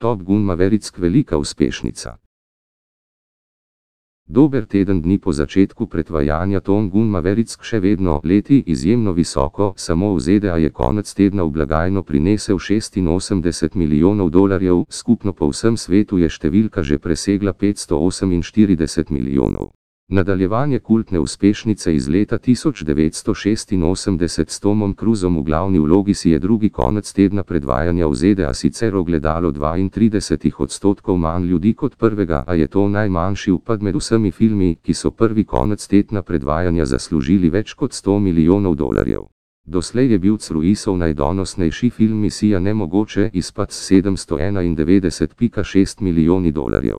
Top Gun Maverick velika uspešnica. Dober teden dni po začetku predvajanja Tom Gun Maverick še vedno leti izjemno visoko, samo v ZDA je konec tedna v blagajno prinesel 86 milijonov dolarjev, skupno po vsem svetu je številka že presegla 548 milijonov. Nadaljevanje kultne uspešnice iz leta 1986 s Tomom Cruisom v glavni vlogi si je drugi konec tedna predvajanja v ZDA sicer ogledalo 32 odstotkov manj ljudi kot prvega, a je to najmanjši upad med vsemi filmi, ki so prvi konec tedna predvajanja zaslužili več kot 100 milijonov dolarjev. Doslej je bil Cruisov najdonosnejši film Misija nemogoče izpad s 791,6 milijoni dolarjev.